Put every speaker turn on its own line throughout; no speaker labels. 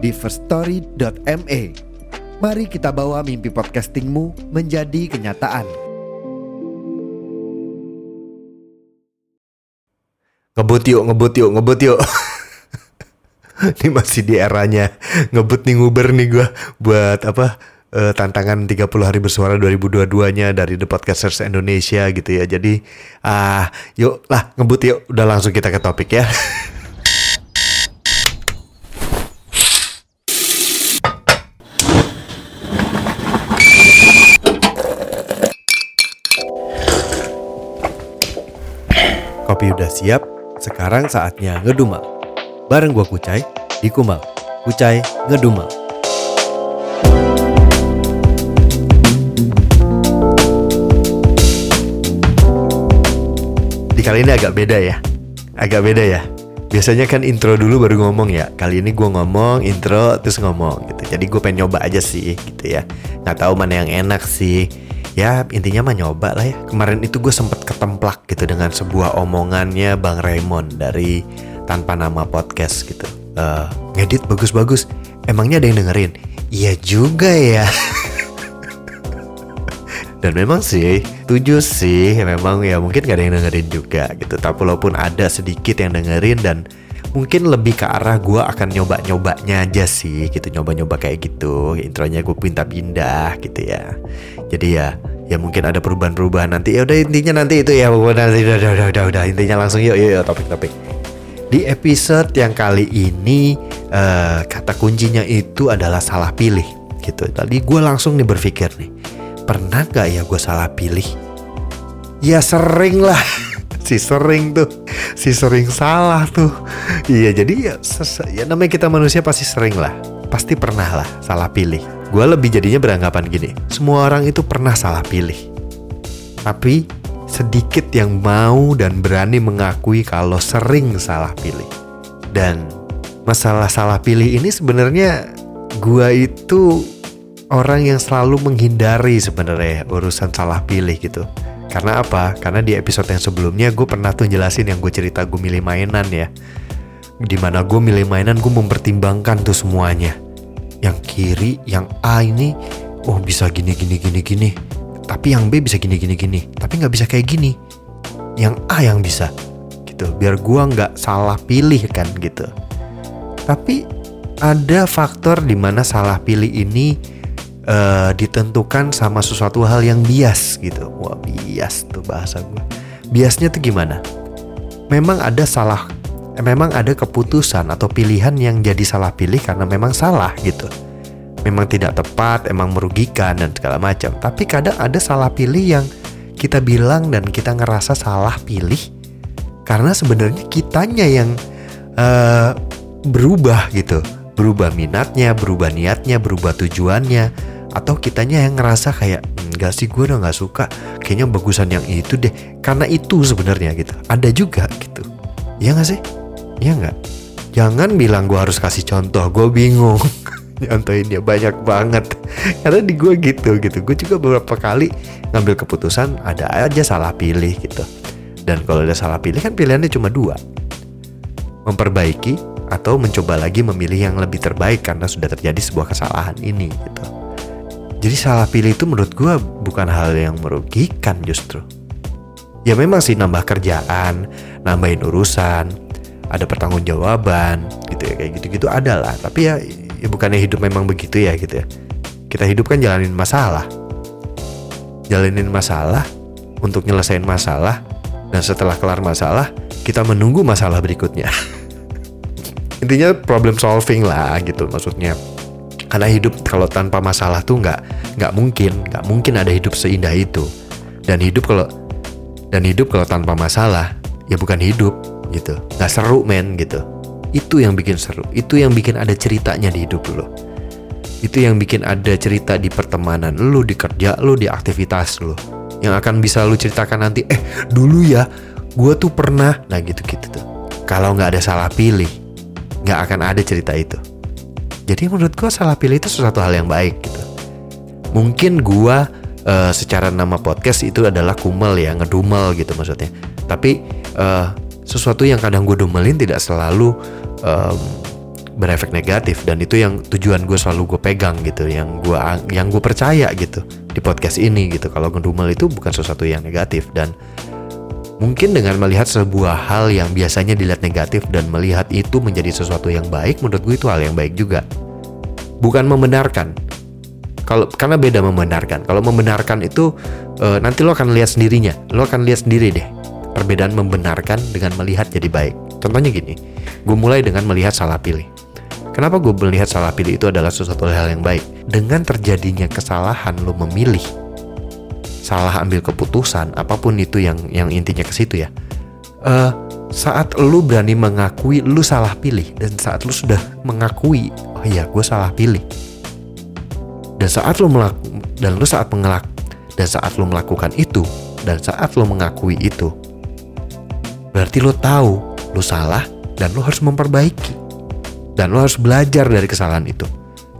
di firststory.me. Mari kita bawa mimpi podcastingmu menjadi kenyataan.
Ngebut yuk, ngebut yuk, ngebut yuk. Ini masih di eranya ngebut nih nguber nih gue buat apa uh, tantangan 30 hari bersuara 2022-nya dari The Podcasters Indonesia gitu ya. Jadi ah uh, yuk lah ngebut yuk. Udah langsung kita ke topik ya. Kopi udah siap, sekarang saatnya ngedumal. Bareng gua Kucai, di Kumal. Kucai ngedumal. Di kali ini agak beda ya. Agak beda ya. Biasanya kan intro dulu baru ngomong ya. Kali ini gua ngomong intro terus ngomong gitu. Jadi gue pengen nyoba aja sih gitu ya. Nggak tahu mana yang enak sih. Ya intinya mah nyoba lah ya. Kemarin itu gue sempet ketemplak gitu dengan sebuah omongannya Bang Raymond dari tanpa nama podcast gitu. Uh, ngedit bagus-bagus. Emangnya ada yang dengerin? Iya juga ya. Dan memang sih, tujuh sih, memang ya mungkin gak ada yang dengerin juga gitu. Tapi walaupun ada sedikit yang dengerin dan mungkin lebih ke arah gue akan nyoba-nyobanya aja sih gitu. Nyoba-nyoba kayak gitu. Intronya gue pindah-pindah gitu ya. Jadi ya, ya mungkin ada perubahan-perubahan nanti. Ya udah intinya nanti itu ya. Udah, udah, udah, udah, udah. Intinya langsung yuk, yuk topik-topik. Di episode yang kali ini uh, kata kuncinya itu adalah salah pilih gitu. Tadi gue langsung nih berpikir nih pernah gak ya gue salah pilih? Ya sering lah, si sering tuh, si sering salah tuh. Iya jadi ya, ya namanya kita manusia pasti sering lah, pasti pernah lah salah pilih. Gue lebih jadinya beranggapan gini, semua orang itu pernah salah pilih. Tapi sedikit yang mau dan berani mengakui kalau sering salah pilih. Dan masalah salah pilih ini sebenarnya gue itu orang yang selalu menghindari sebenarnya urusan salah pilih gitu. Karena apa? Karena di episode yang sebelumnya gue pernah tuh jelasin yang gue cerita gue milih mainan ya. Di mana gue milih mainan gue mempertimbangkan tuh semuanya. Yang kiri, yang A ini, oh bisa gini gini gini gini. Tapi yang B bisa gini gini gini. Tapi nggak bisa kayak gini. Yang A yang bisa gitu. Biar gue nggak salah pilih kan gitu. Tapi ada faktor di mana salah pilih ini uh, ditentukan sama sesuatu hal yang bias gitu. Wah bias tuh bahasa gue. Biasnya tuh gimana? Memang ada salah, eh, memang ada keputusan atau pilihan yang jadi salah pilih karena memang salah gitu. Memang tidak tepat, emang merugikan dan segala macam. Tapi kadang ada salah pilih yang kita bilang dan kita ngerasa salah pilih karena sebenarnya kitanya yang uh, berubah gitu berubah minatnya, berubah niatnya, berubah tujuannya, atau kitanya yang ngerasa kayak enggak sih gue udah nggak suka, kayaknya bagusan yang itu deh, karena itu sebenarnya gitu. Ada juga gitu, ya nggak sih? Ya nggak? Jangan bilang gue harus kasih contoh, gue bingung. Nyontohin dia banyak banget Karena di gue gitu gitu Gue juga beberapa kali ngambil keputusan Ada aja salah pilih gitu Dan kalau ada salah pilih kan pilihannya cuma dua Memperbaiki atau mencoba lagi memilih yang lebih terbaik karena sudah terjadi sebuah kesalahan ini gitu. Jadi salah pilih itu menurut gue bukan hal yang merugikan justru. Ya memang sih nambah kerjaan, nambahin urusan, ada pertanggungjawaban gitu ya kayak gitu-gitu ada lah. Tapi ya, ya bukannya hidup memang begitu ya gitu ya. Kita hidup kan jalanin masalah. Jalanin masalah untuk nyelesain masalah dan setelah kelar masalah kita menunggu masalah berikutnya. intinya problem solving lah gitu maksudnya karena hidup kalau tanpa masalah tuh nggak nggak mungkin nggak mungkin ada hidup seindah itu dan hidup kalau dan hidup kalau tanpa masalah ya bukan hidup gitu nggak seru men gitu Itu yang bikin seru. Itu yang bikin ada ceritanya di hidup lo. Itu yang bikin ada cerita di pertemanan lo, di kerja lo, di aktivitas lo. Yang akan bisa lo ceritakan nanti, eh dulu ya, gue tuh pernah, nah gitu-gitu tuh. Kalau nggak ada salah pilih, nggak akan ada cerita itu. Jadi menurut gue salah pilih itu sesuatu hal yang baik gitu. Mungkin gue uh, secara nama podcast itu adalah kumel ya, ngedumel gitu maksudnya. Tapi uh, sesuatu yang kadang gue dumelin tidak selalu um, berefek negatif dan itu yang tujuan gue selalu gue pegang gitu yang gue yang gue percaya gitu di podcast ini gitu kalau ngedumel itu bukan sesuatu yang negatif dan mungkin dengan melihat sebuah hal yang biasanya dilihat negatif dan melihat itu menjadi sesuatu yang baik menurut gue itu hal yang baik juga bukan membenarkan kalau karena beda membenarkan kalau membenarkan itu uh, nanti lo akan lihat sendirinya lo akan lihat sendiri deh Perbedaan membenarkan dengan melihat jadi baik. Contohnya gini, gue mulai dengan melihat salah pilih. Kenapa gue melihat salah pilih itu adalah sesuatu hal yang baik? Dengan terjadinya kesalahan lo memilih, salah ambil keputusan, apa pun itu yang yang intinya ke situ ya. Uh, saat lu berani mengakui lu salah pilih dan saat lu sudah mengakui, oh iya gue salah pilih. Dan saat lu melak dan lu saat mengelak dan saat lu melakukan itu dan saat lu mengakui itu, Berarti lo tahu lo salah dan lo harus memperbaiki. Dan lo harus belajar dari kesalahan itu.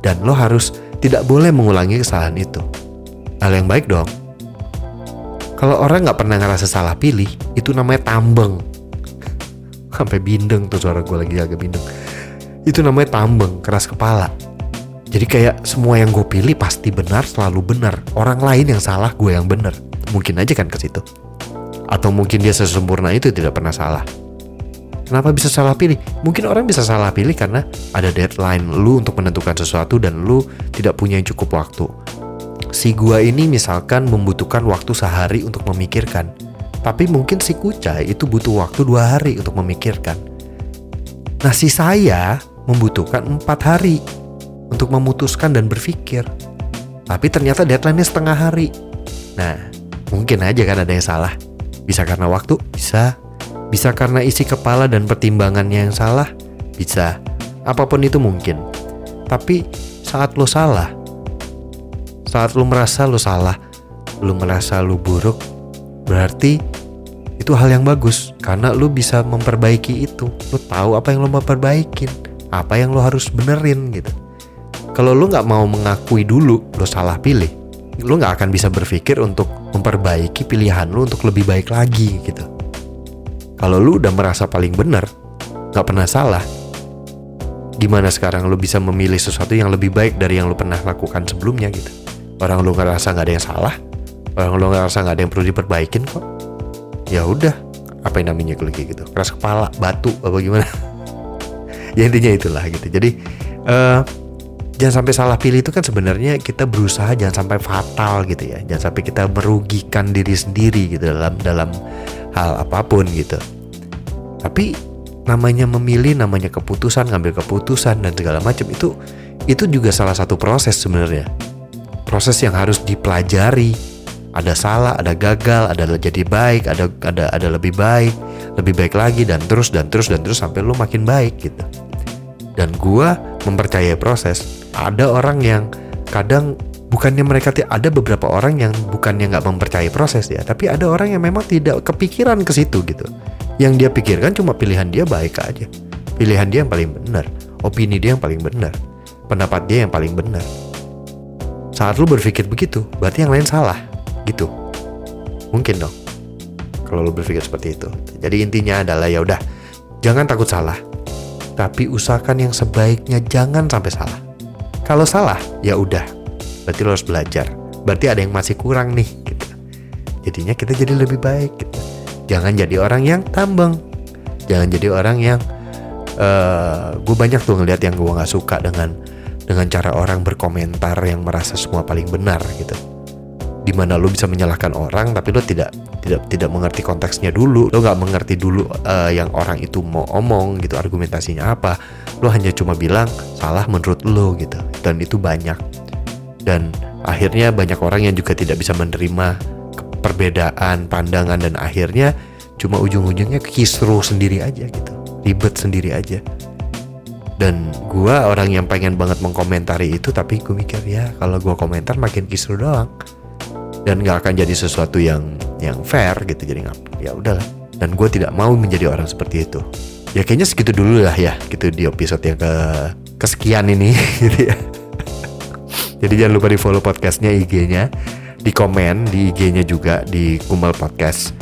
Dan lo harus tidak boleh mengulangi kesalahan itu. Hal yang baik dong. Kalau orang nggak pernah ngerasa salah pilih, itu namanya tambeng. Sampai bindeng tuh suara gue lagi agak bindeng. Itu namanya tambeng, keras kepala. Jadi kayak semua yang gue pilih pasti benar, selalu benar. Orang lain yang salah, gue yang benar. Mungkin aja kan ke situ. Atau mungkin dia sesempurna itu tidak pernah salah. Kenapa bisa salah pilih? Mungkin orang bisa salah pilih karena ada deadline lu untuk menentukan sesuatu dan lu tidak punya yang cukup waktu. Si gua ini misalkan membutuhkan waktu sehari untuk memikirkan. Tapi mungkin si kucai itu butuh waktu dua hari untuk memikirkan. Nah si saya membutuhkan empat hari untuk memutuskan dan berpikir. Tapi ternyata deadline-nya setengah hari. Nah, mungkin aja kan ada yang salah. Bisa karena waktu, bisa. Bisa karena isi kepala dan pertimbangannya yang salah, bisa. Apa pun itu mungkin. Tapi saat lo salah, saat lo merasa lo salah, lo merasa lo buruk, berarti itu hal yang bagus karena lo bisa memperbaiki itu. Lo tahu apa yang lo mau perbaikin, apa yang lo harus benerin gitu. Kalau lo nggak mau mengakui dulu lo salah pilih, lo nggak akan bisa berpikir untuk memperbaiki pilihan lu untuk lebih baik lagi gitu. Kalau lu udah merasa paling benar, gak pernah salah, gimana sekarang lu bisa memilih sesuatu yang lebih baik dari yang lu pernah lakukan sebelumnya gitu. Orang lu ngerasa gak ada yang salah, orang lu ngerasa gak ada yang perlu diperbaikin kok. Ya udah, apa yang namanya kalau kayak gitu, keras kepala, batu, apa gimana? ya intinya itulah gitu. Jadi uh, jangan sampai salah pilih itu kan sebenarnya kita berusaha jangan sampai fatal gitu ya jangan sampai kita merugikan diri sendiri gitu dalam dalam hal apa pun gitu tapi namanya memilih namanya keputusan ngambil keputusan dan segala macam itu itu juga salah satu proses sebenarnya proses yang harus dipelajari. Ada salah ada gagal ada jadi baik ada ada ada lebih baik lebih baik lagi dan terus dan terus dan terus sampai lu makin baik gitu. Dan gua mempercayai proses. Ada orang yang kadang bukannya mereka ada beberapa orang yang bukannya nggak mempercayai proses ya tapi ada orang yang memang tidak kepikiran ke situ gitu. Yang dia pikirkan cuma pilihan dia baik aja. Pilihan dia yang paling benar. Opini dia yang paling benar. Pendapat dia yang paling benar saat lu berpikir begitu berarti yang lain salah gitu mungkin dong kalau lu berpikir seperti itu jadi intinya adalah ya udah jangan takut salah tapi usahakan yang sebaiknya jangan sampai salah kalau salah, ya udah. Berarti lo harus belajar. Berarti ada yang masih kurang nih. Gitu. Jadinya kita jadi lebih baik. Gitu. Jangan jadi orang yang tambang. Jangan jadi orang yang uh, eh, gue banyak tuh ngeliat yang gue nggak suka dengan dengan cara orang berkomentar yang merasa semua paling benar gitu. Di mana lo bisa menyalahkan orang tapi lo tidak tidak tidak mengerti konteksnya dulu. Lo nggak mengerti dulu uh, yang orang itu mau omong gitu argumentasinya apa. Lo hanya cuma bilang salah menurut lo gitu. Dan itu banyak. Dan akhirnya banyak orang yang juga tidak bisa menerima perbedaan pandangan dan akhirnya cuma ujung-ujungnya kisruh sendiri aja gitu. Ribet sendiri aja dan gua orang yang pengen banget mengkomentari itu tapi gue mikir ya kalau gua komentar makin kisru doang. Dan nggak akan jadi sesuatu yang yang fair gitu jadi nggak ya udahlah. Dan gue tidak mau menjadi orang seperti itu. Ya kayaknya segitu dulu lah ya gitu di episode yang ke kesekian ini gitu ya. Jadi jangan lupa di follow podcastnya IG-nya di komen di IG-nya juga di Kumel Podcast.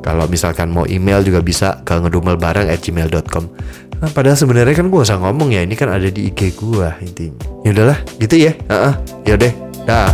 Kalau misalkan mau email juga bisa ke ngedumelbareng at gmail.com nah, padahal sebenarnya kan gue usah ngomong ya ini kan ada di IG gue intinya. Ya udahlah gitu ya. Uh -uh. ya deh dah